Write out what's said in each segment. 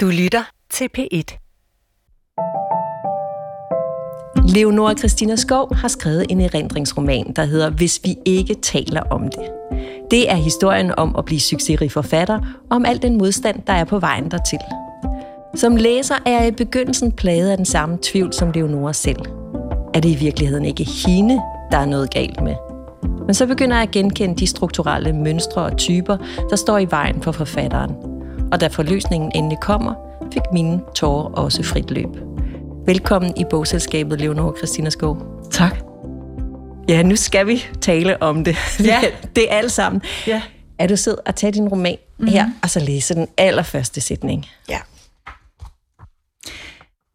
Du lytter til P1. Leonora Christina Skov har skrevet en erindringsroman, der hedder Hvis vi ikke taler om det. Det er historien om at blive succesrig forfatter, og om al den modstand, der er på vejen dertil. Som læser er jeg i begyndelsen plaget af den samme tvivl som Leonora selv. Er det i virkeligheden ikke hende, der er noget galt med? Men så begynder jeg at genkende de strukturelle mønstre og typer, der står i vejen for forfatteren. Og da forløsningen endelig kommer, fik mine tårer også frit løb. Velkommen i bogselskabet, Leonora Christina Skov. Tak. Ja, nu skal vi tale om det. Ja. det er alt sammen. Ja. Er du sød at tage din roman mm-hmm. her, og så læse den allerførste sætning? Ja.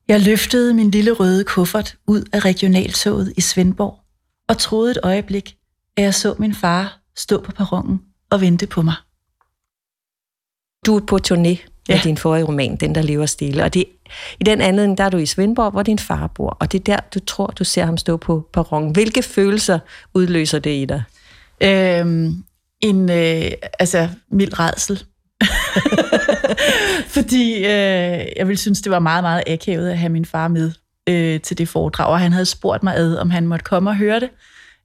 Jeg løftede min lille røde kuffert ud af regionaltoget i Svendborg og troede et øjeblik, at jeg så min far stå på perronen og vente på mig. Du er på turné med Ja. din forrige roman, Den, der lever stille. Og det, i den anledning, der er du i Svendborg, hvor din far bor. Og det er der, du tror, du ser ham stå på perronen. Hvilke følelser udløser det i dig? Øhm, en, øh, altså, mild redsel. Fordi øh, jeg ville synes, det var meget, meget akavet at have min far med øh, til det foredrag, og han havde spurgt mig ad, om han måtte komme og høre det.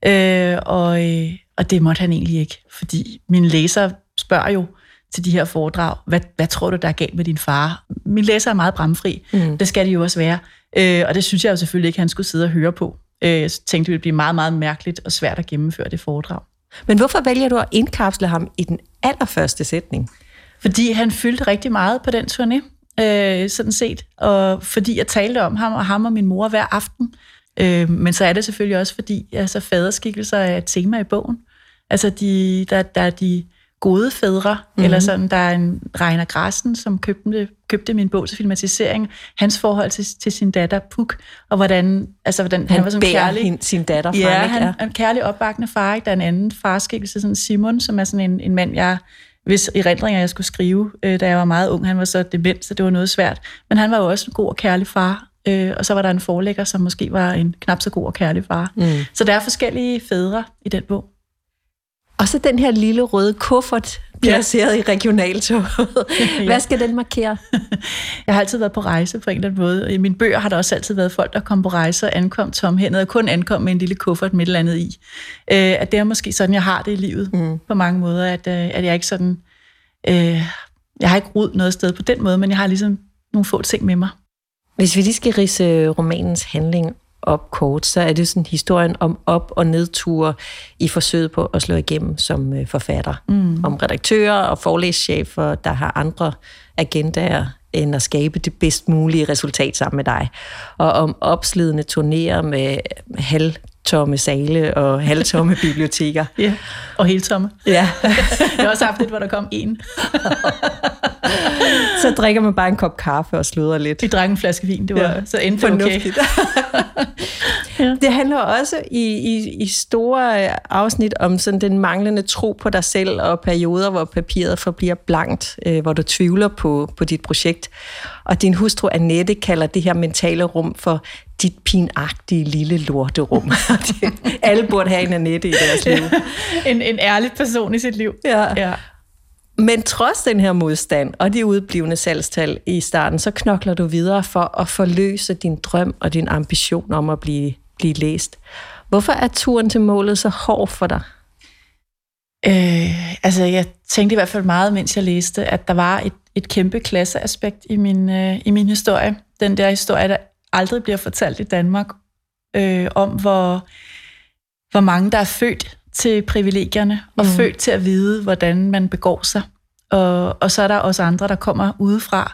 Øh, og, øh, og det måtte han egentlig ikke, fordi mine læsere spørger jo til de her foredrag, hvad, hvad tror du, der er galt med din far? Min læser er meget bramfri, mm. det skal de jo også være. Øh, og det synes jeg jo selvfølgelig ikke, han skulle sidde og høre på. Øh, jeg tænkte, det ville blive meget, meget mærkeligt og svært at gennemføre det foredrag. Men hvorfor vælger du at indkapsle ham i den allerførste sætning? Fordi han fyldte rigtig meget på den turné, øh, sådan set. Og fordi jeg talte om ham og ham og min mor hver aften. Øh, men så er det selvfølgelig også fordi, altså faderskikkelser er et tema i bogen. Altså de, der, der er de gode fædre, mm-hmm. eller sådan, der er en Reiner Grassen, som købte, købte min bog til filmatisering. Hans forhold til, til sin datter Puk, og hvordan, altså, hvordan han, Han, var som kærlig. hin, sin datter frem, Ja, ikke? han er en kærlig opbakkende far. Ikke? Der er en anden farskikkelse, sådan Simon, som er sådan en, en mand, jeg hvis erindringer, jeg skulle skrive, øh, da jeg var meget ung. Han var så dement, så det var noget svært. Men han var jo også en god og kærlig far. Øh, og så var der en forlægger, som måske var en knap så god og kærlig far. Mm. Så der er forskellige fædre i den bog. Og så den her lille røde kuffert, placeret ja. i regionaltoget. Hvad skal den markere? Jeg har altid været på rejse på en eller anden måde. I mine bøger har der også altid været folk, der kom på rejse og ankom tomhændet, og kun ankom med en lille kuffert med et eller andet i. Øh, at det er måske sådan, jeg har det i livet mm. på mange måder, at, øh, at jeg ikke sådan... Øh, jeg har ikke rod noget sted på den måde, men jeg har ligesom nogle få ting med mig. Hvis vi lige skal rise romanens handling op kort, så er det sådan historien om op- og nedture i forsøget på at slå igennem som øh, forfatter. Mm. Om redaktører og forlægschefer, der har andre agendaer end at skabe det bedst mulige resultat sammen med dig. Og om opslidende turnéer med halvtomme sale og halvtomme biblioteker. Ja, og helt tomme. Ja, Jeg har også haft et, hvor der kom en. så drikker man bare en kop kaffe og sludrer lidt. Vi drak en flaske vin, det var Ja, ja, så endte det okay. fornuftigt. Det handler også i, i, i store øh, afsnit om sådan den manglende tro på dig selv, og perioder, hvor papiret forbliver blankt, øh, hvor du tvivler på, på dit projekt. Og din hustru Annette kalder det her mentale rum for dit pinagtige lille lorterum. Alle burde have en Annette i deres liv. En, en ærlig person i sit liv. Ja. ja. Men trods den her modstand og de udblivende salgstal i starten, så knokler du videre for at forløse din drøm og din ambition om at blive, blive læst. Hvorfor er turen til målet så hård for dig? Øh, altså, jeg tænkte i hvert fald meget, mens jeg læste, at der var et, et kæmpe klasseaspekt i min, øh, i min historie. Den der historie, der aldrig bliver fortalt i Danmark, øh, om hvor, hvor mange, der er født til privilegierne, og Mm. født til at vide, hvordan man begår sig. Og, og så er der også andre, der kommer udefra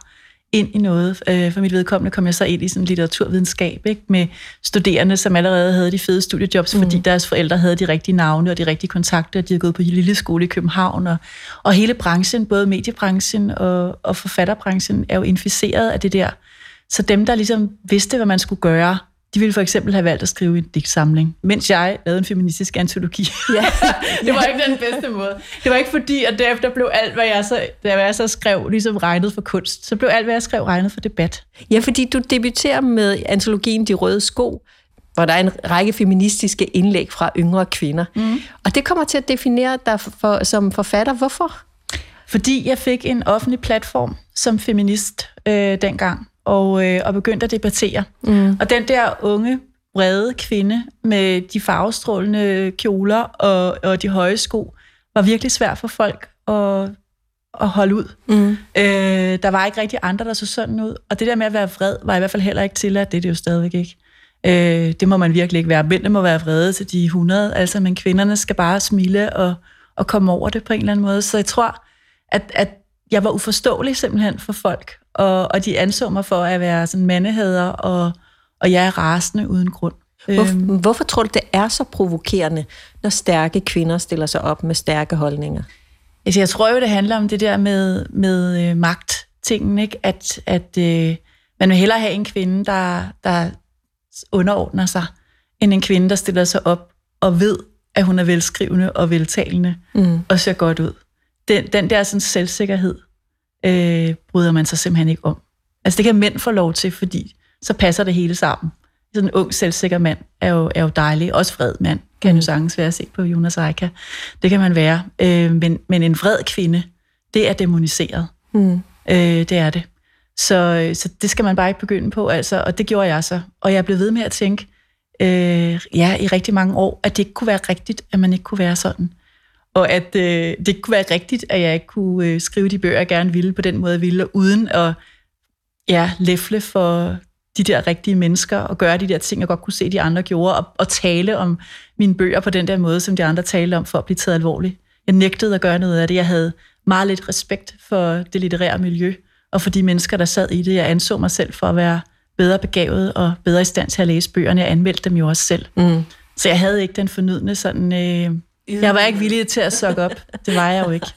ind i noget. Øh, for mit vedkommende kom jeg så ind i sådan litteraturvidenskab, ikke? med studerende, som allerede havde de fede studiejobs, mm. fordi deres forældre havde de rigtige navne og de rigtige kontakter, de havde gået på lille skole i København, og, og hele branchen, både mediebranchen og, og forfatterbranchen, er jo inficeret af det der. Så dem, der ligesom vidste, hvad man skulle gøre, de ville for eksempel have valgt at skrive en digtsamling, mens jeg lavede en feministisk antologi. Ja. det var ikke den bedste måde. Det var ikke fordi, at derefter blev alt, hvad jeg så, da jeg så skrev, ligesom regnet for kunst. Så blev alt, hvad jeg skrev, regnet for debat. Ja, fordi du debuterer med antologien De Røde Sko, hvor der er en række feministiske indlæg fra yngre kvinder. Mm. Og det kommer til at definere dig for, som forfatter. Hvorfor? Fordi jeg fik en offentlig platform som feminist øh, dengang, og, øh, og begyndte at debattere. Mm. Og den der unge, brede kvinde med de farvestrålende kjoler og, og de høje sko, var virkelig svært for folk at, at holde ud. Mm. Øh, der var ikke rigtig andre, der så sådan ud. Og det der med at være vred, var i hvert fald heller ikke tilladt. Det er det jo stadigvæk ikke. Øh, det må man virkelig ikke være. Mændene må være vrede til de 100, altså, men kvinderne skal bare smile og, og komme over det på en eller anden måde. Så jeg tror, at, at jeg var uforståelig simpelthen for folk, og, og de anså mig for at være sådan mandehader, og, og jeg er rasende uden grund. Hvor, øhm. Hvorfor tror du, det er så provokerende, når stærke kvinder stiller sig op med stærke holdninger? Altså, jeg tror jo, det handler om det der med, med øh, magt-tingen, ikke? At, at øh, man vil hellere have en kvinde, der, der underordner sig, end en kvinde, der stiller sig op og ved, at hun er velskrivende og veltalende mm. og ser godt ud. Den, den der sådan selvsikkerhed øh, bryder man sig simpelthen ikke om. Altså det kan mænd få lov til, fordi så passer det hele sammen. Sådan en ung, selvsikker mand er jo, er jo dejlig. Også fred mand kan mm. jo sagtens være at se på Jonas Eika. Det kan man være. Øh, men, men en vred kvinde, det er demoniseret. Mm. Øh, det er det. Så, så det skal man bare ikke begynde på, altså, og det gjorde jeg så. Og jeg blev ved med at tænke, øh, ja, i rigtig mange år, at det ikke kunne være rigtigt, at man ikke kunne være sådan. Og at øh, det kunne være rigtigt, at jeg ikke kunne øh, skrive de bøger, jeg gerne ville, på den måde, jeg ville, uden at ja, læfle for de der rigtige mennesker, og gøre de der ting, jeg godt kunne se, de andre gjorde, og, og tale om mine bøger på den der måde, som de andre talte om, for at blive taget alvorligt. Jeg nægtede at gøre noget af det. Jeg havde meget lidt respekt for det litterære miljø, og for de mennesker, der sad i det. Jeg anså mig selv for at være bedre begavet og bedre i stand til at læse bøgerne. Jeg anmeldte dem jo også selv. Mm. Så jeg havde ikke den fornydende sådan... Øh, jeg var ikke villig til at sukke op. Det var jeg jo ikke.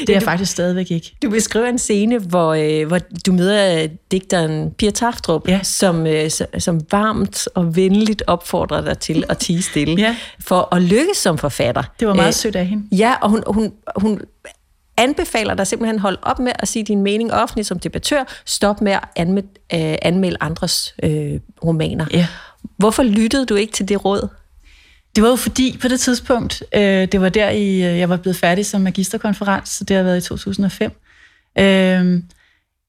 Det er jeg faktisk stadigvæk ikke. Du beskriver en scene, hvor, øh, hvor du møder digteren Pia Taftrup, ja. som, øh, som varmt og venligt opfordrer dig til at tige stille, ja. for at lykkes som forfatter. Det var meget øh, sødt af hende. Ja, og hun, hun, hun anbefaler dig simpelthen hold op med at sige din mening offentligt som debattør. Stop med at anmelde, øh, anmelde andres øh, romaner. Ja. Hvorfor lyttede du ikke til det råd? Det var jo fordi, på det tidspunkt, øh, det var der, i, øh, jeg var blevet færdig som magisterkonferens, så det har været i 2005. Øh,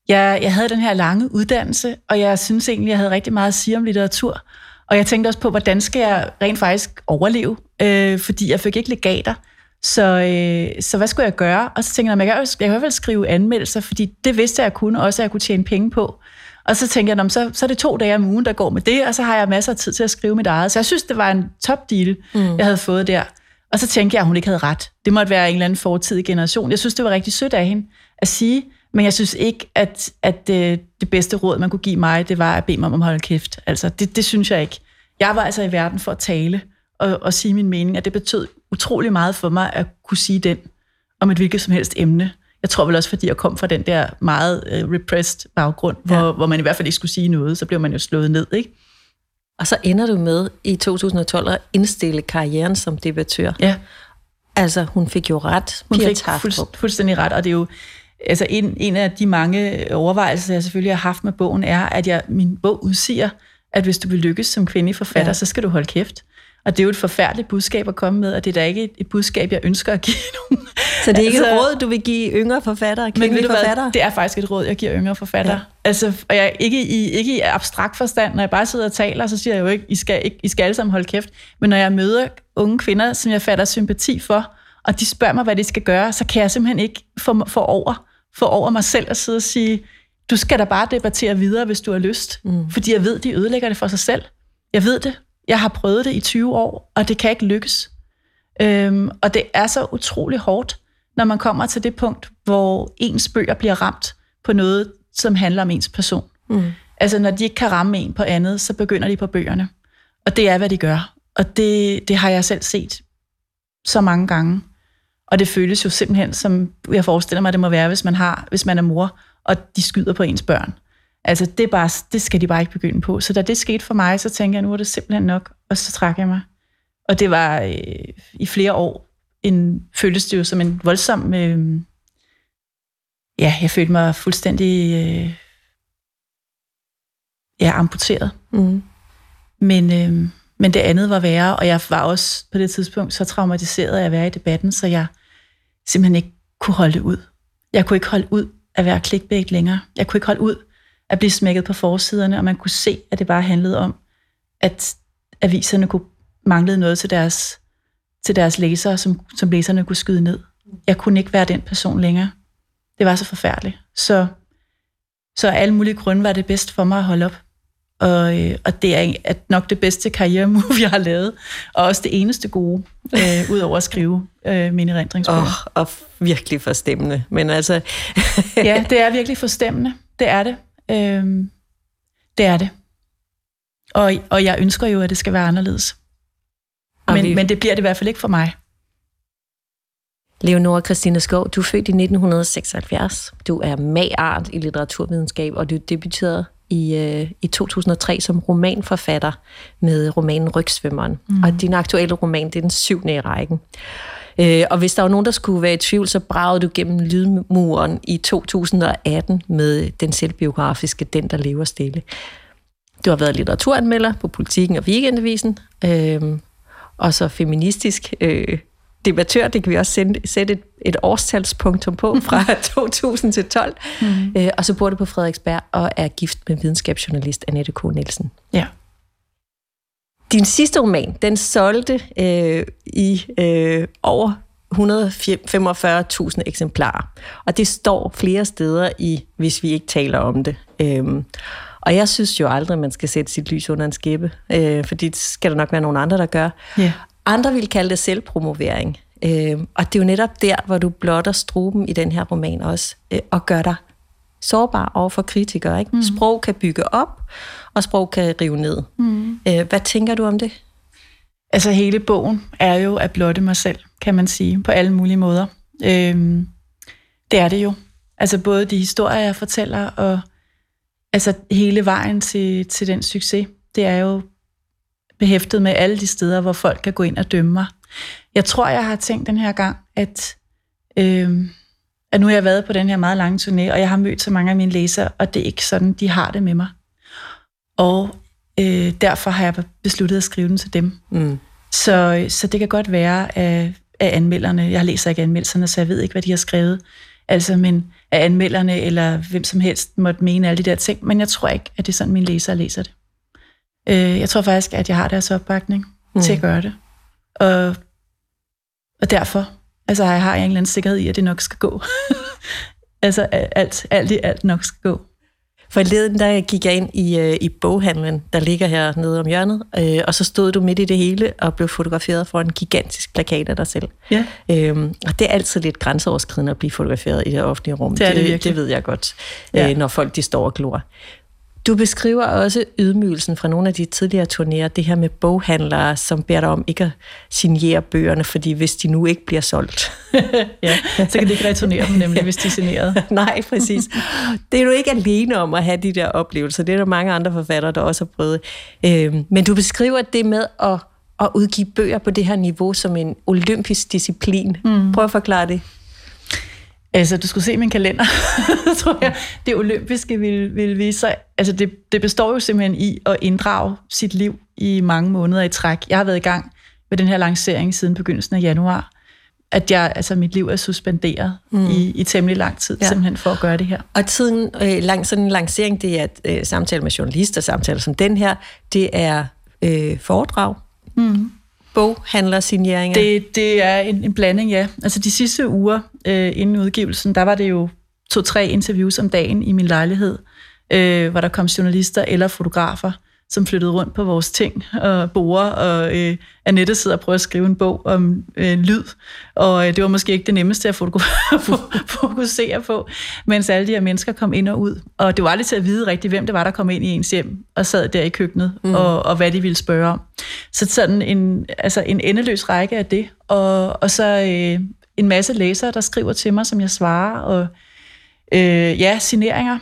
jeg, jeg havde den her lange uddannelse, og jeg synes egentlig, jeg havde rigtig meget at sige om litteratur. Og jeg tænkte også på, hvordan skal jeg rent faktisk overleve? Øh, fordi jeg fik ikke legater. Så, øh, så hvad skulle jeg gøre? Og så tænkte jeg, at jeg kan, jeg kan i hvert fald skrive anmeldelser, fordi det vidste jeg, jeg kunne, også at jeg kunne tjene penge på. Og så tænkte jeg, så, så er det to dage om ugen, der går med det, og så har jeg masser af tid til at skrive mit eget. Så jeg synes, det var en top deal, mm. jeg havde fået der. Og så tænkte jeg, at hun ikke havde ret. Det måtte være en eller anden fortidig generation. Jeg synes, det var rigtig sødt af hende at sige, men jeg synes ikke, at, at det, øh, det bedste råd, man kunne give mig, det var at bede mig om at holde kæft. Altså, det, det synes jeg ikke. Jeg var altså i verden for at tale og, og sige min mening, at det betød utrolig meget for mig at kunne sige den om et hvilket som helst emne. Jeg tror vel også, fordi jeg kom fra den der meget uh, repressed baggrund, ja. hvor, hvor man i hvert fald ikke skulle sige noget, så blev man jo slået ned, ikke? Og så ender du med i 2012 at indstille karrieren som debattør. Ja. Altså, hun fik jo ret. Hun fik fuld, fuldstændig ret, og det er jo altså en, en af de mange overvejelser, jeg selvfølgelig har haft med bogen, er, at jeg, min bog udsiger, at hvis du vil lykkes som kvindelig forfatter, ja. så skal du holde kæft. Og det er jo et forfærdeligt budskab at komme med, og det er da ikke et budskab, jeg ønsker at give nogen. Så det er ikke altså, et råd, du vil give yngre forfattere, kvindelige forfattere? Det er faktisk et råd, jeg giver yngre forfattere. Ja. Altså, og jeg, ikke, i, ikke i abstrakt forstand, når jeg bare sidder og taler, så siger jeg jo ikke, I skal, ikke, I skal alle sammen holde kæft. Men når jeg møder unge kvinder, som jeg fatter sympati for, og de spørger mig, hvad de skal gøre, så kan jeg simpelthen ikke få, få, over, få over mig selv at sidde og sige, du skal da bare debattere videre, hvis du har lyst. Mm. Fordi jeg ved, de ødelægger det for sig selv. Jeg ved det. Jeg har prøvet det i 20 år, og det kan ikke lykkes. Øhm, og det er så utrolig hårdt, når man kommer til det punkt, hvor ens bøger bliver ramt på noget, som handler om ens person. Mm. Altså når de ikke kan ramme en på andet, så begynder de på bøgerne. Og det er, hvad de gør. Og det, det har jeg selv set så mange gange. Og det føles jo simpelthen, som jeg forestiller mig, det må være, hvis man, har, hvis man er mor, og de skyder på ens børn. Altså, det, er bare, det skal de bare ikke begynde på. Så da det skete for mig, så tænkte jeg, nu er det simpelthen nok, og så trak jeg mig. Og det var øh, i flere år, en, føltes det jo som en voldsom... Øh, ja, jeg følte mig fuldstændig... Øh, ja, amputeret. Mm. Men, øh, men det andet var værre, og jeg var også på det tidspunkt så traumatiseret af at være i debatten, så jeg simpelthen ikke kunne holde det ud. Jeg kunne ikke holde ud at være clickbait længere. Jeg kunne ikke holde ud at blive smækket på forsiderne, og man kunne se, at det bare handlede om, at aviserne kunne manglede noget til deres, til deres læsere, som, som læserne kunne skyde ned. Jeg kunne ikke være den person længere. Det var så forfærdeligt. Så, så af alle mulige grunde var det bedst for mig at holde op. Og, øh, og det er at nok det bedste karrieremove, jeg har lavet, og også det eneste gode, øh, ud over at skrive øh, mine erindringsbøger. Oh, og virkelig forstemmende. Men altså... ja, det er virkelig forstemmende. Det er det. Øh, det er det. Og, og jeg ønsker jo, at det skal være anderledes. Men, vi... men det bliver det i hvert fald ikke for mig. Leonora Christina Skov, du er født i 1976. Du er magart i litteraturvidenskab, og du debuterede i, øh, i 2003 som romanforfatter med romanen Rygsvømmeren. Mm. Og din aktuelle roman, det er den syvende i rækken. Øh, og hvis der var nogen, der skulle være i tvivl, så bragede du gennem lydmuren i 2018 med den selvbiografiske Den, der lever stille. Du har været litteraturanmelder på Politiken og Weekendavisen, øh, og så feministisk øh, debattør, det kan vi også sende, sætte et, et årstalspunktum på fra 2000 til 12. Mm. Øh, og så bor du på Frederiksberg og er gift med videnskabsjournalist Annette K. Nielsen. Ja. Din sidste roman, den solgte øh, i øh, over 145.000 eksemplarer. Og det står flere steder i, hvis vi ikke taler om det. Øhm, og jeg synes jo aldrig, man skal sætte sit lys under en skæbe, øh, fordi det skal der nok være nogle andre, der gør. Yeah. Andre vil kalde det selvpromovering. Øh, og det er jo netop der, hvor du blotter struben i den her roman også, øh, og gør dig sårbar over for kritikere. Ikke? Mm. Sprog kan bygge op, og sprog kan rive ned. Mm. Øh, hvad tænker du om det? Altså hele bogen er jo at blotte mig selv, kan man sige, på alle mulige måder. Øh, det er det jo. Altså både de historier, jeg fortæller, og altså hele vejen til, til den succes, det er jo behæftet med alle de steder, hvor folk kan gå ind og dømme mig. Jeg tror, jeg har tænkt den her gang, at, øh, at nu har jeg været på den her meget lange turné, og jeg har mødt så mange af mine læsere, og det er ikke sådan, de har det med mig. Og øh, derfor har jeg besluttet at skrive den til dem. Mm. Så, så det kan godt være af, af anmelderne. Jeg læser ikke anmeldelserne, så jeg ved ikke, hvad de har skrevet. Altså, men af anmelderne, eller hvem som helst måtte mene alle de der ting. Men jeg tror ikke, at det er sådan, mine læsere læser det. Øh, jeg tror faktisk, at jeg har deres opbakning mm. til at gøre det. Og, og derfor altså, jeg har jeg en eller anden sikkerhed i, at det nok skal gå. altså alt, alt i alt nok skal gå. Forleden der gik jeg ind i, øh, i boghandlen, der ligger her nede om hjørnet, øh, og så stod du midt i det hele og blev fotograferet for en gigantisk plakat af dig selv. Ja. Øhm, og det er altid lidt grænseoverskridende at blive fotograferet i det offentlige rum. Det, er det, det, det ved jeg godt, ja. øh, når folk de står og glor. Du beskriver også ydmygelsen fra nogle af de tidligere turnéer, det her med boghandlere, som beder dig om ikke at signere bøgerne, fordi hvis de nu ikke bliver solgt. ja, så kan de ikke returnere dem nemlig, hvis de er signeret. Nej, præcis. Det er du ikke alene om at have de der oplevelser. Det er der mange andre forfattere, der også har prøvet. Øhm, men du beskriver det med at, at udgive bøger på det her niveau som en olympisk disciplin. Mm. Prøv at forklare det. Altså, du skulle se min kalender, tror jeg. Det olympiske vil, vil vise sig. Altså, det, det består jo simpelthen i at inddrage sit liv i mange måneder i træk. Jeg har været i gang med den her lancering siden begyndelsen af januar. At jeg, altså, mit liv er suspenderet mm. i, i temmelig lang tid, ja. simpelthen for at gøre det her. Og tiden, øh, lang, sådan en lancering, det er øh, samtale med journalister, samtaler som den her, det er øh, foredrag. Mm boghandlersigneringer? Det, det er en, en blanding, ja. Altså de sidste uger øh, inden udgivelsen, der var det jo to-tre interviews om dagen i min lejlighed, øh, hvor der kom journalister eller fotografer, som flyttede rundt på vores ting og borer, og øh, Annette sidder og prøver at skrive en bog om øh, lyd, og øh, det var måske ikke det nemmeste at fokusere på, mens alle de her mennesker kom ind og ud. Og det var aldrig til at vide rigtigt, hvem det var, der kom ind i ens hjem og sad der i køkkenet, mm. og, og hvad de ville spørge om. Så sådan en, altså en endeløs række af det, og, og så øh, en masse læsere, der skriver til mig, som jeg svarer, og øh, ja, signeringer,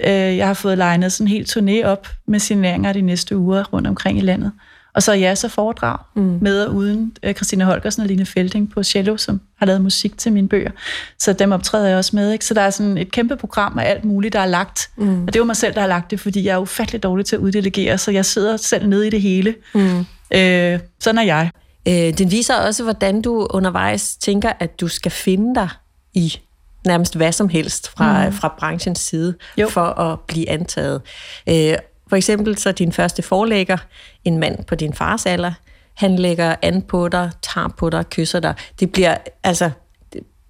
Øh, jeg har fået legnet sådan en helt turné op med signeringer de næste uger rundt omkring i landet. Og så ja, så foredrag mm. med og uden øh, Christina Holgersen og Line Felding på cello, som har lavet musik til mine bøger. Så dem optræder jeg også med. Ikke? Så der er sådan et kæmpe program af alt muligt, der er lagt. Mm. Og det er jo mig selv, der har lagt det, fordi jeg er ufattelig dårlig til at uddelegere, så jeg sidder selv nede i det hele. Mm. Øh, sådan er jeg. Øh, den viser også, hvordan du undervejs tænker, at du skal finde dig i nærmest hvad som helst fra, mm. fra branchens side jo. for at blive antaget. Øh, for eksempel så din første forlægger, en mand på din fars alder, han lægger an på dig, tager på dig, kysser dig. Det bliver, altså,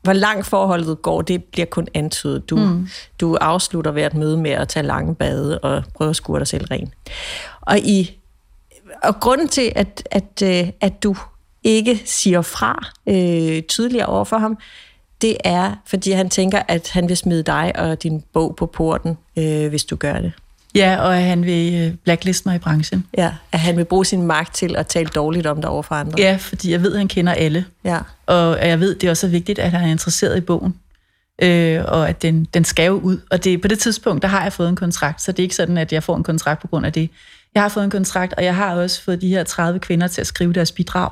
hvor langt forholdet går, det bliver kun antydet. Du, mm. du afslutter hvert møde med at tage lange bade og prøve at skure dig selv ren. Og, i, og grunden til, at, at, øh, at du ikke siger fra øh, tydeligere over for ham, det er, fordi han tænker, at han vil smide dig og din bog på porten, øh, hvis du gør det. Ja, og at han vil øh, blackliste mig i branchen. Ja, at han vil bruge sin magt til at tale dårligt om dig over for andre. Ja, fordi jeg ved, at han kender alle. Ja. Og jeg ved, det er også vigtigt, at han er interesseret i bogen. Øh, og at den, den skal jo ud. Og det, på det tidspunkt, der har jeg fået en kontrakt, så det er ikke sådan, at jeg får en kontrakt på grund af det. Jeg har fået en kontrakt, og jeg har også fået de her 30 kvinder til at skrive deres bidrag.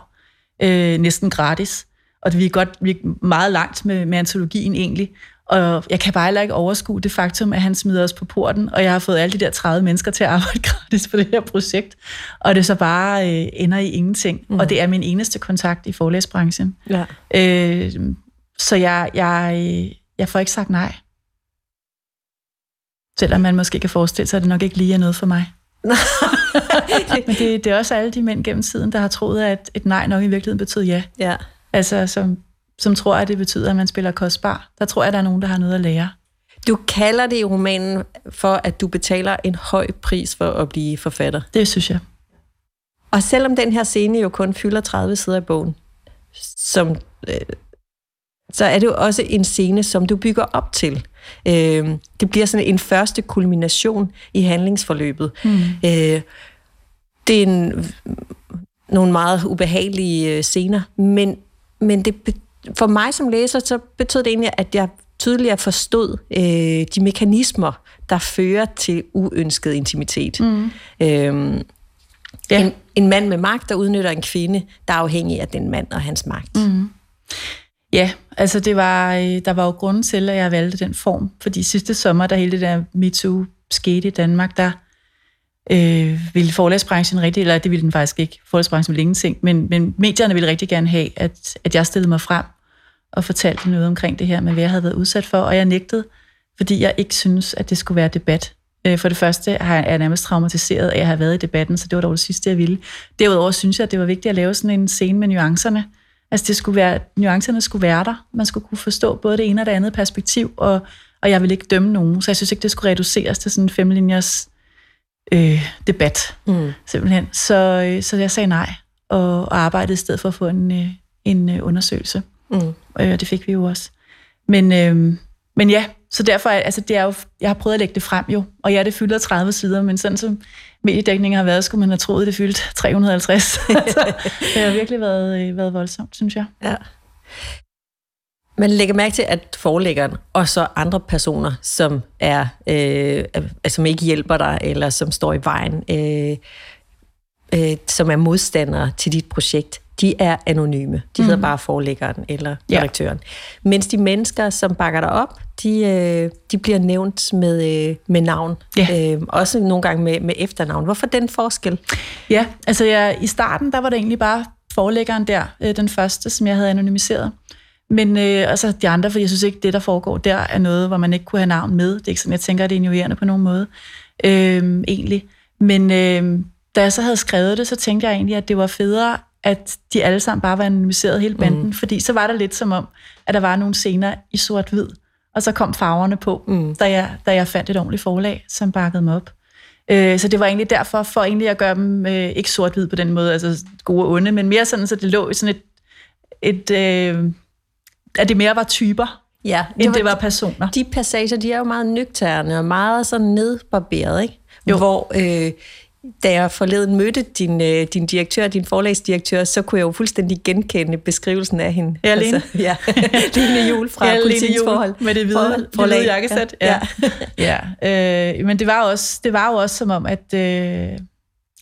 Øh, næsten gratis. Og vi er, godt, vi er meget langt med, med antologien egentlig. Og jeg kan bare heller ikke overskue det faktum, at han smider os på porten, og jeg har fået alle de der 30 mennesker til at arbejde gratis på det her projekt, og det så bare øh, ender i ingenting. Mm. Og det er min eneste kontakt i forlæsbranchen. Ja. Øh, så jeg, jeg, jeg får ikke sagt nej. Selvom man måske kan forestille sig, at det nok ikke lige er noget for mig. Men det, det er også alle de mænd gennem tiden, der har troet, at et nej nok i virkeligheden betød ja. ja. Altså, som som tror, at det betyder, at man spiller kostbar. Der tror jeg, der er nogen, der har noget at lære. Du kalder det i romanen for, at du betaler en høj pris for at blive forfatter. Det synes jeg. Og selvom den her scene jo kun fylder 30 sider i bogen, som, øh, så er det jo også en scene, som du bygger op til. Øh, det bliver sådan en første kulmination i handlingsforløbet. Mm. Øh, det er en, nogle meget ubehagelige øh, scener, men, men det for mig som læser, så betød det egentlig, at jeg tydeligere forstod øh, de mekanismer, der fører til uønsket intimitet. Mm. Øhm, ja. en, en mand med magt, der udnytter en kvinde, der er afhængig af den mand og hans magt. Mm. Ja, altså det var, øh, der var jo grunden til, at jeg valgte den form. Fordi sidste sommer, da hele det der MeToo skete i Danmark, der øh, ville forlagsbranchen rigtig, eller det ville den faktisk ikke, forlagsbranchen ville ingenting, men, men medierne ville rigtig gerne have, at, at jeg stillede mig frem og fortalte noget omkring det her med, hvad jeg havde været udsat for, og jeg nægtede, fordi jeg ikke synes, at det skulle være debat. Øh, for det første er jeg nærmest traumatiseret af at have været i debatten, så det var dog det sidste, jeg ville. Derudover synes jeg, at det var vigtigt at lave sådan en scene med nuancerne. Altså det skulle være, nuancerne skulle være der. Man skulle kunne forstå både det ene og det andet perspektiv, og, og jeg vil ikke dømme nogen. Så jeg synes ikke, det skulle reduceres til sådan en femlinjers øh, debat, mm. simpelthen. Så, øh, så jeg sagde nej, og, og arbejdede i stedet for at få en, øh, en øh, undersøgelse. Mm. Og det fik vi jo også. Men, øh, men ja, så derfor, altså det er jo, jeg har prøvet at lægge det frem jo, og ja, det fylder 30 sider, men sådan som mediedækningen har været, skulle man have troet, at det fyldte 350. så det har virkelig været, været voldsomt, synes jeg. Ja. Man lægger mærke til, at forlæggeren og så andre personer, som er øh, som ikke hjælper dig, eller som står i vejen, øh, øh, som er modstandere til dit projekt, de er anonyme. De mm. hedder bare forlæggeren eller redaktøren. Ja. Mens de mennesker, som bakker dig op, de, øh, de bliver nævnt med, øh, med navn. Ja. Øh, også nogle gange med, med efternavn. Hvorfor den forskel? Ja, altså jeg, i starten, der var det egentlig bare forlæggeren der, øh, den første, som jeg havde anonymiseret. Men øh, altså de andre, for jeg synes ikke, det der foregår der, er noget, hvor man ikke kunne have navn med. Det er ikke sådan, jeg tænker, at det er injurerende på nogen måde, øh, egentlig. Men øh, da jeg så havde skrevet det, så tænkte jeg egentlig, at det var federe, at de alle sammen bare var anonymiseret hele banden, mm. fordi så var det lidt som om, at der var nogle scener i sort-hvid, og så kom farverne på, mm. da, jeg, da jeg fandt et ordentligt forlag, som bakkede mig op. Øh, så det var egentlig derfor, for egentlig at gøre dem øh, ikke sort-hvid på den måde, altså gode og onde, men mere sådan, så det lå i sådan et, et øh, at det mere var typer, ja, det end var, det var personer. De passager, de er jo meget nøgterne og meget sådan nedbarberet, ikke? Jo. Hvor øh, da jeg forleden mødte din, øh, din direktør, din forlagsdirektør, så kunne jeg jo fuldstændig genkende beskrivelsen af hende. Ja, Lene. Altså, ja. Lene Jul fra ja, Politikens Forhold. Med det hvide, forhold, det hvide jakkesæt. Ja. ja. ja. Øh, men det var, også, det var jo også som om, at, øh,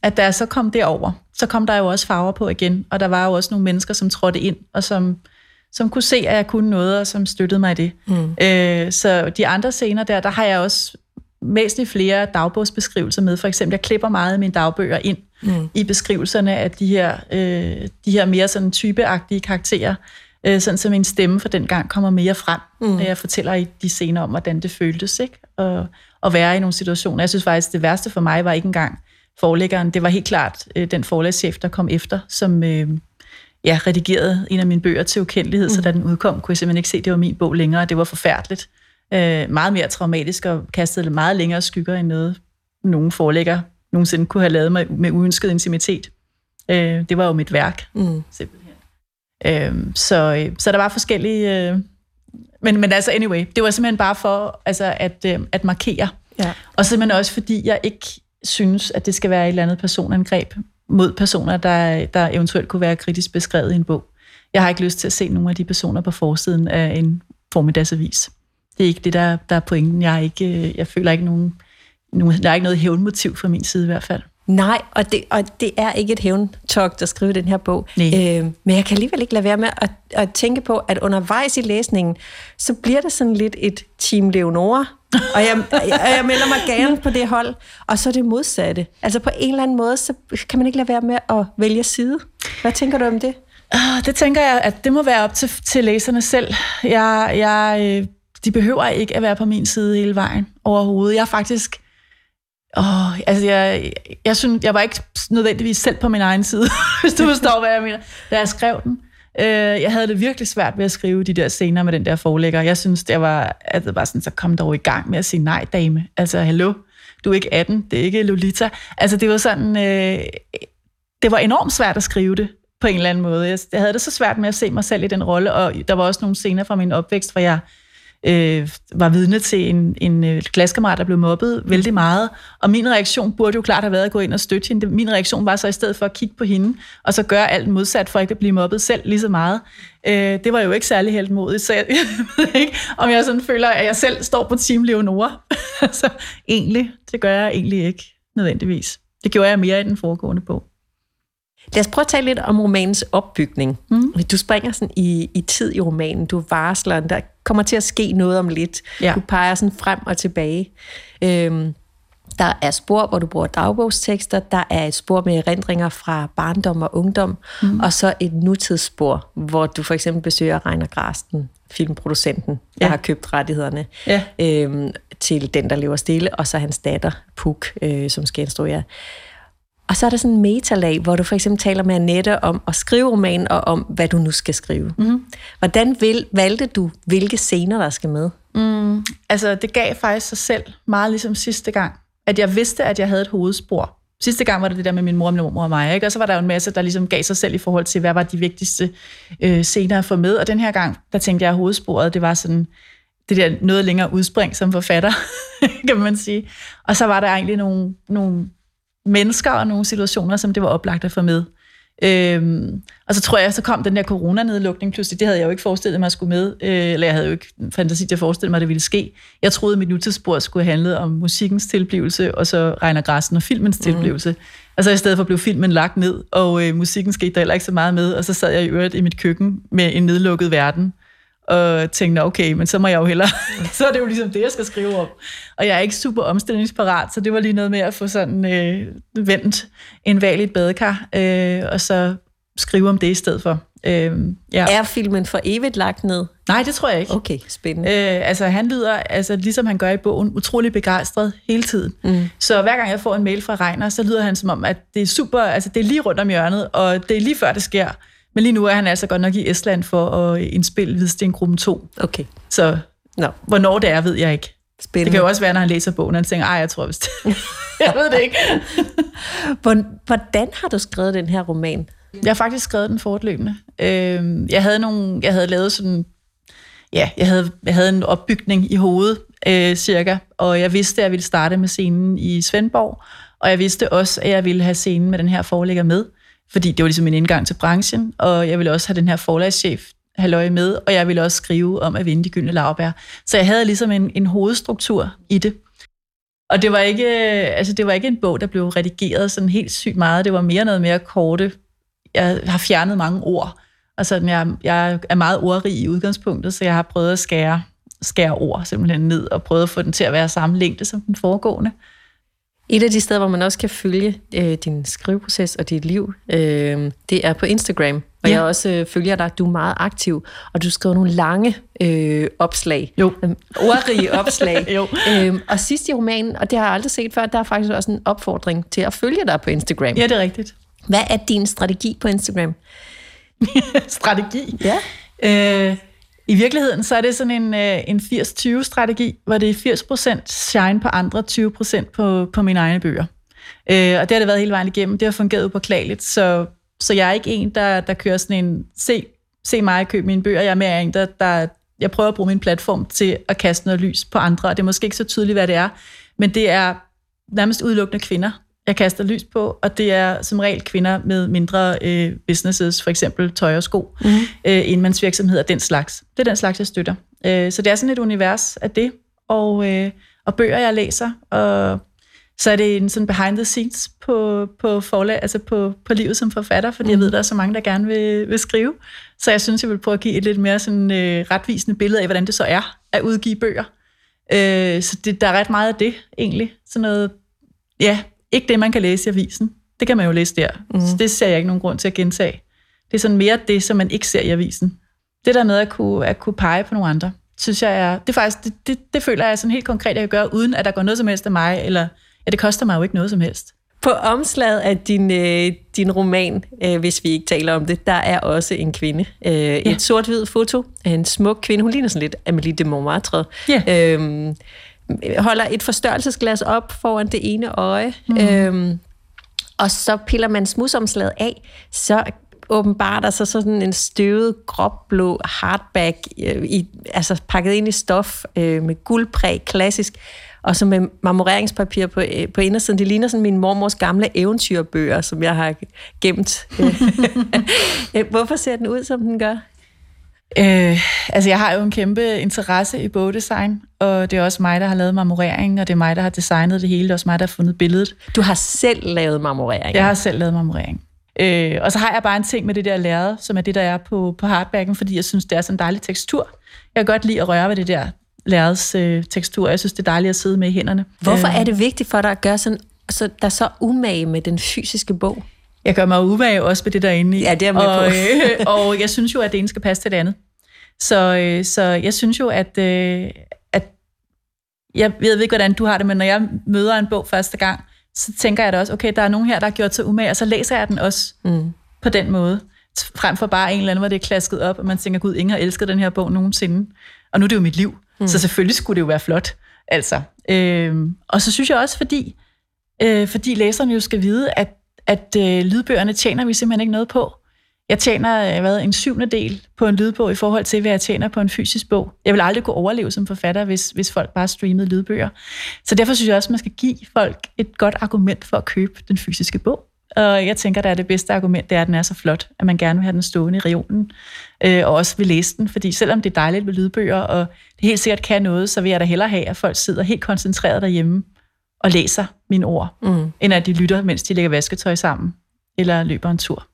at da jeg så kom derover, så kom der jo også farver på igen, og der var jo også nogle mennesker, som trådte ind, og som som kunne se, at jeg kunne noget, og som støttede mig i det. Mm. Øh, så de andre scener der, der har jeg også væsentligt flere dagbogsbeskrivelser med. For eksempel, jeg klipper meget af mine dagbøger ind mm. i beskrivelserne af de her, øh, de her mere sådan typeagtige karakterer. øh, sådan så min stemme for den gang kommer mere frem, mm. når jeg fortæller i de scener om, hvordan det føltes, ikke? Og, at være i nogle situationer. Jeg synes faktisk, det værste for mig var ikke engang forlæggeren. Det var helt klart øh, den forlagschef, der kom efter, som øh, ja, redigerede en af mine bøger til ukendelighed, mm. så da den udkom, kunne jeg simpelthen ikke se, at det var min bog længere, det var forfærdeligt. Øh, meget mere traumatisk og kastede meget længere skygger end noget, nogen forlægger nogensinde kunne have lavet mig med uønsket intimitet. Øh, det var jo mit værk, mm. simpelthen. Øh, så, øh, så der var forskellige... Øh, men, men altså, anyway, det var simpelthen bare for altså, at, øh, at markere. Ja. Og simpelthen også, fordi jeg ikke synes, at det skal være et eller andet personangreb mod personer, der, der eventuelt kunne være kritisk beskrevet i en bog. Jeg har ikke lyst til at se nogle af de personer på forsiden af en formiddagsavis. Det er ikke det, der, der er pointen. Jeg, er ikke, øh, jeg føler ikke nogen, nogen... Der er ikke noget hævnmotiv fra min side i hvert fald. Nej, og det, og det er ikke et hævntogt at skrive den her bog. Øh, men jeg kan alligevel ikke lade være med at, at tænke på, at undervejs i læsningen, så bliver det sådan lidt et Team Leonora. Og jeg, jeg, jeg melder mig gerne på det hold. Og så det modsatte. Altså på en eller anden måde, så kan man ikke lade være med at vælge side. Hvad tænker du om det? Uh, det tænker jeg, at det må være op til, til læserne selv. Jeg, jeg, øh, de behøver ikke at være på min side hele vejen overhovedet. Jeg er faktisk Åh, altså jeg, jeg, synes, jeg var ikke nødvendigvis selv på min egen side, hvis du forstår, hvad jeg mener, da jeg skrev den. Øh, jeg havde det virkelig svært ved at skrive de der scener med den der forlægger. Jeg synes, det var, at det var sådan, så kom dog i gang med at sige nej, dame. Altså, hallo, du er ikke 18, det er ikke Lolita. Altså, det var sådan, øh, det var enormt svært at skrive det på en eller anden måde. Jeg, jeg havde det så svært med at se mig selv i den rolle, og der var også nogle scener fra min opvækst, hvor jeg øh, var vidne til en, en øh, klassekammerat, der blev mobbet vældig meget. Og min reaktion burde jo klart have været at gå ind og støtte hende. Min reaktion var så i stedet for at kigge på hende, og så gøre alt modsat for ikke at blive mobbet selv lige så meget. Øh, det var jo ikke særlig helt modigt, så jeg, jeg ved ikke, om jeg sådan føler, at jeg selv står på Team Leonora. altså, egentlig, det gør jeg egentlig ikke nødvendigvis. Det gjorde jeg mere i den foregående bog. Lad os prøve at tale lidt om romanens opbygning. Mm. Du springer sådan i, i tid i romanen. Du varsler, der kommer til at ske noget om lidt. Ja. Du peger sådan frem og tilbage. Øhm, der er spor, hvor du bruger dagbogstekster. Der er et spor med erindringer fra barndom og ungdom. Mm. Og så et nutidsspor, hvor du for eksempel besøger Reiner Grasten, filmproducenten, der ja. har købt rettighederne ja. øhm, til Den, der lever stille, og så hans datter, Puk, øh, som skal instruere. Og så er der sådan en metalag, hvor du for eksempel taler med Annette om at skrive roman, og om, hvad du nu skal skrive. Mm. Hvordan vil, valgte du, hvilke scener, der skal med? Mm, altså, det gav faktisk sig selv, meget ligesom sidste gang, at jeg vidste, at jeg havde et hovedspor. Sidste gang var det det der med min mor, min mor og mig, ikke? og så var der jo en masse, der ligesom gav sig selv i forhold til, hvad var de vigtigste øh, scener at få med. Og den her gang, der tænkte jeg, at hovedsporet, det var sådan det der noget længere udspring som forfatter, kan man sige. Og så var der egentlig nogle, nogle mennesker og nogle situationer, som det var oplagt at få med. Øhm, og så tror jeg, så kom den der coronanedlukning pludselig. Det havde jeg jo ikke forestillet mig at skulle med. Øh, eller jeg havde jo ikke fantasi til at forestille mig, at det ville ske. Jeg troede, at mit nutidsspor skulle handle om musikkens tilblivelse, og så regner græssen og filmens mm. tilblivelse. Og så i stedet for blev filmen lagt ned, og øh, musikken skete der heller ikke så meget med. Og så sad jeg i øvrigt i mit køkken med en nedlukket verden og tænkte, okay, men så må jeg jo hellere, så er det jo ligesom det, jeg skal skrive om. Og jeg er ikke super omstillingsparat, så det var lige noget med at få sådan øh, vendt en valg i et badekar, øh, og så skrive om det i stedet for. Øh, ja. Er filmen for evigt lagt ned? Nej, det tror jeg ikke. Okay, spændende. Øh, altså, han lyder, altså, ligesom han gør i bogen, utrolig begejstret hele tiden. Mm. Så hver gang jeg får en mail fra Reiner, så lyder han som om, at det er super, altså det er lige rundt om hjørnet, og det er lige før det sker. Men lige nu er han altså godt nok i Estland for at indspille Hvidstengruppen 2. Okay. Så no. hvornår det er, ved jeg ikke. Spændende. Det kan jo også være, når han læser bogen, og han tænker, ej, jeg tror vist. jeg ved det ikke. Hvordan har du skrevet den her roman? Jeg har faktisk skrevet den fortløbende. Øhm, jeg havde nogle, jeg havde lavet sådan, ja, jeg havde, jeg havde en opbygning i hovedet, øh, cirka, og jeg vidste, at jeg ville starte med scenen i Svendborg, og jeg vidste også, at jeg ville have scenen med den her forlægger med fordi det var ligesom en indgang til branchen, og jeg ville også have den her forlagschef halvøje med, og jeg ville også skrive om at vinde de gyldne lavbær. Så jeg havde ligesom en, en hovedstruktur i det. Og det var, ikke, øh, altså det var ikke en bog, der blev redigeret sådan helt sygt meget. Det var mere noget mere korte. Jeg har fjernet mange ord. Og sådan, jeg, jeg er meget ordrig i udgangspunktet, så jeg har prøvet at skære, skære ord simpelthen ned, og prøvet at få den til at være samme længde som den foregående. Et af de steder, hvor man også kan følge øh, din skriveproces og dit liv, øh, det er på Instagram. Og ja. jeg også øh, følger dig, du er meget aktiv, og du skriver nogle lange øh, opslag. Jo. Øh, ordrige opslag. jo. Øh, og sidst i romanen, og det har jeg aldrig set før, der er faktisk også en opfordring til at følge dig på Instagram. Ja, det er rigtigt. Hvad er din strategi på Instagram? strategi? Ja. Øh, i virkeligheden så er det sådan en, øh, en 80-20-strategi, hvor det er 80% shine på andre, 20% på, på mine egne bøger. Øh, og det har det været hele vejen igennem. Det har fungeret upåklageligt, så, så jeg er ikke en, der, der kører sådan en, se, se mig købe mine bøger. Jeg er mere en, der, der jeg prøver at bruge min platform til at kaste noget lys på andre, og det er måske ikke så tydeligt, hvad det er, men det er nærmest udelukkende kvinder, jeg kaster lys på, og det er som regel kvinder med mindre øh, businesses, for eksempel tøj og sko, mm. øh, enmandsvirksomheder, den slags. Det er den slags, jeg støtter. Øh, så det er sådan et univers af det, og, øh, og bøger, jeg læser, og så er det en sådan behind the scenes på, på forlag, altså på, på livet som forfatter, fordi mm. jeg ved, der er så mange, der gerne vil, vil skrive. Så jeg synes, jeg vil prøve at give et lidt mere sådan, øh, retvisende billede af, hvordan det så er at udgive bøger. Øh, så det, der er ret meget af det, egentlig. Sådan noget, ja, ikke det, man kan læse i avisen. Det kan man jo læse der. Mm. Så det ser jeg ikke nogen grund til at gentage. Det er sådan mere det, som man ikke ser i avisen. Det der med at kunne, at kunne pege på nogle andre, synes jeg er, det er faktisk, det, det, det føler jeg sådan helt konkret, at jeg kan gøre, uden at der går noget som helst af mig, eller ja, det koster mig jo ikke noget som helst. På omslaget af din, øh, din roman, øh, hvis vi ikke taler om det, der er også en kvinde. Øh, ja. Et sort-hvid foto af en smuk kvinde. Hun ligner sådan lidt Amélie de Montmartre. Ja. Øhm, holder et forstørrelsesglas op foran det ene øje, mm. øhm, og så piller man smusomslaget af, så åbenbart der så sådan en støvet, gråblå hardback, øh, i, altså pakket ind i stof øh, med guldpræg, klassisk, og så med marmoreringspapir på, øh, på indersiden. Det ligner sådan min mormors gamle eventyrbøger, som jeg har gemt. Hvorfor ser den ud, som den gør? Øh, altså, jeg har jo en kæmpe interesse i bogdesign, og det er også mig, der har lavet marmorering, og det er mig, der har designet det hele. Det er også mig, der har fundet billedet. Du har selv lavet marmorering? Jeg har selv lavet marmorering. Øh, og så har jeg bare en ting med det der lærred, som er det, der er på, på hardbacken, fordi jeg synes, det er sådan en dejlig tekstur. Jeg kan godt lide at røre ved det der lærreds øh, tekstur. Jeg synes, det er dejligt at sidde med i hænderne. Hvorfor øh. er det vigtigt for dig at gøre sådan, så der er så umage med den fysiske bog? Jeg gør mig umage også med det derinde Ja, det er med og, øh, og jeg synes jo, at det ene skal passe til det andet. Så, øh, så jeg synes jo, at, øh, at jeg ved ikke, hvordan du har det, men når jeg møder en bog første gang, så tænker jeg da også, okay, der er nogen her, der har gjort sig umage, og så læser jeg den også mm. på den måde. Frem for bare en eller anden, hvor det er klasket op, og man tænker, gud, ingen har elsket den her bog nogensinde. Og nu er det jo mit liv, mm. så selvfølgelig skulle det jo være flot. Altså. Øh, og så synes jeg også, fordi, øh, fordi læserne jo skal vide, at, at øh, lydbøgerne tjener vi simpelthen ikke noget på. Jeg tjener øh, hvad, en syvende del på en lydbog i forhold til, hvad jeg tjener på en fysisk bog. Jeg vil aldrig kunne overleve som forfatter, hvis, hvis folk bare streamede lydbøger. Så derfor synes jeg også, at man skal give folk et godt argument for at købe den fysiske bog. Og jeg tænker, at det bedste argument, det er, at den er så flot, at man gerne vil have den stående i regionen, øh, og også vil læse den. Fordi selvom det er dejligt med lydbøger, og det helt sikkert kan noget, så vil jeg da hellere have, at folk sidder helt koncentreret derhjemme og læser mine ord, mm. end at de lytter, mens de lægger vasketøj sammen, eller løber en tur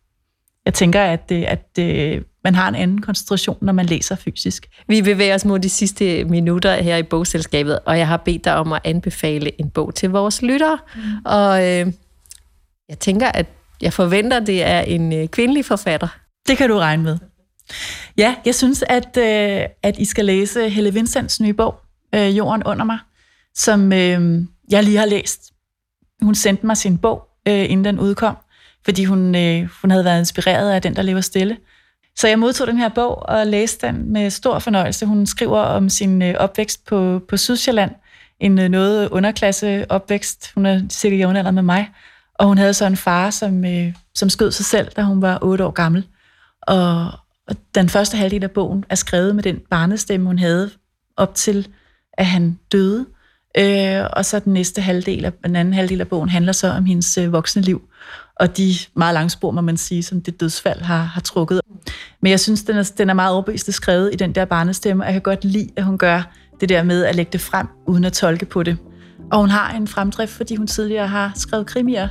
jeg tænker, at, at det, man har en anden koncentration, når man læser fysisk. Vi bevæger os mod de sidste minutter her i bogselskabet, og jeg har bedt dig om at anbefale en bog til vores lyttere. Mm. Og øh, jeg tænker, at jeg forventer, at det er en øh, kvindelig forfatter. Det kan du regne med. Ja, jeg synes, at, øh, at I skal læse Helle Vincents nye bog, øh, Jorden under mig, som øh, jeg lige har læst. Hun sendte mig sin bog, øh, inden den udkom fordi hun, øh, hun havde været inspireret af den, der lever stille. Så jeg modtog den her bog og læste den med stor fornøjelse. Hun skriver om sin øh, opvækst på, på Sydsjælland, en øh, noget underklasse opvækst. Hun er cirka jævnaldrende med mig, og hun havde så en far, som, øh, som skød sig selv, da hun var otte år gammel. Og, og den første halvdel af bogen er skrevet med den barnestemme, hun havde op til, at han døde. Øh, og så den næste halvdel af, den anden halvdel af bogen handler så om hendes øh, voksne liv og de meget lange spor, må man sige, som det dødsfald har, har trukket. Men jeg synes, den er, den er meget overbevist skrevet i den der barnestemme, og jeg kan godt lide, at hun gør det der med at lægge det frem, uden at tolke på det. Og hun har en fremdrift, fordi hun tidligere har skrevet krimier,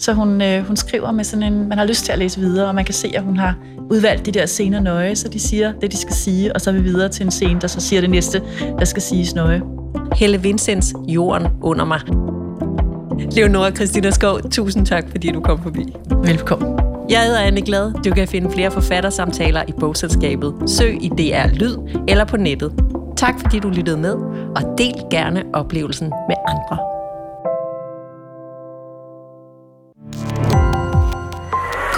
så hun, øh, hun skriver med sådan en, man har lyst til at læse videre, og man kan se, at hun har udvalgt de der scener nøje, så de siger det, de skal sige, og så er vi videre til en scene, der så siger det næste, der skal siges nøje. Helle Vincents Jorden under mig. Leonora Christina Skov, tusind tak, fordi du kom forbi. Velkommen. Jeg hedder Anne Glad. Du kan finde flere forfattersamtaler i bogselskabet. Søg i DR Lyd eller på nettet. Tak fordi du lyttede med, og del gerne oplevelsen med andre.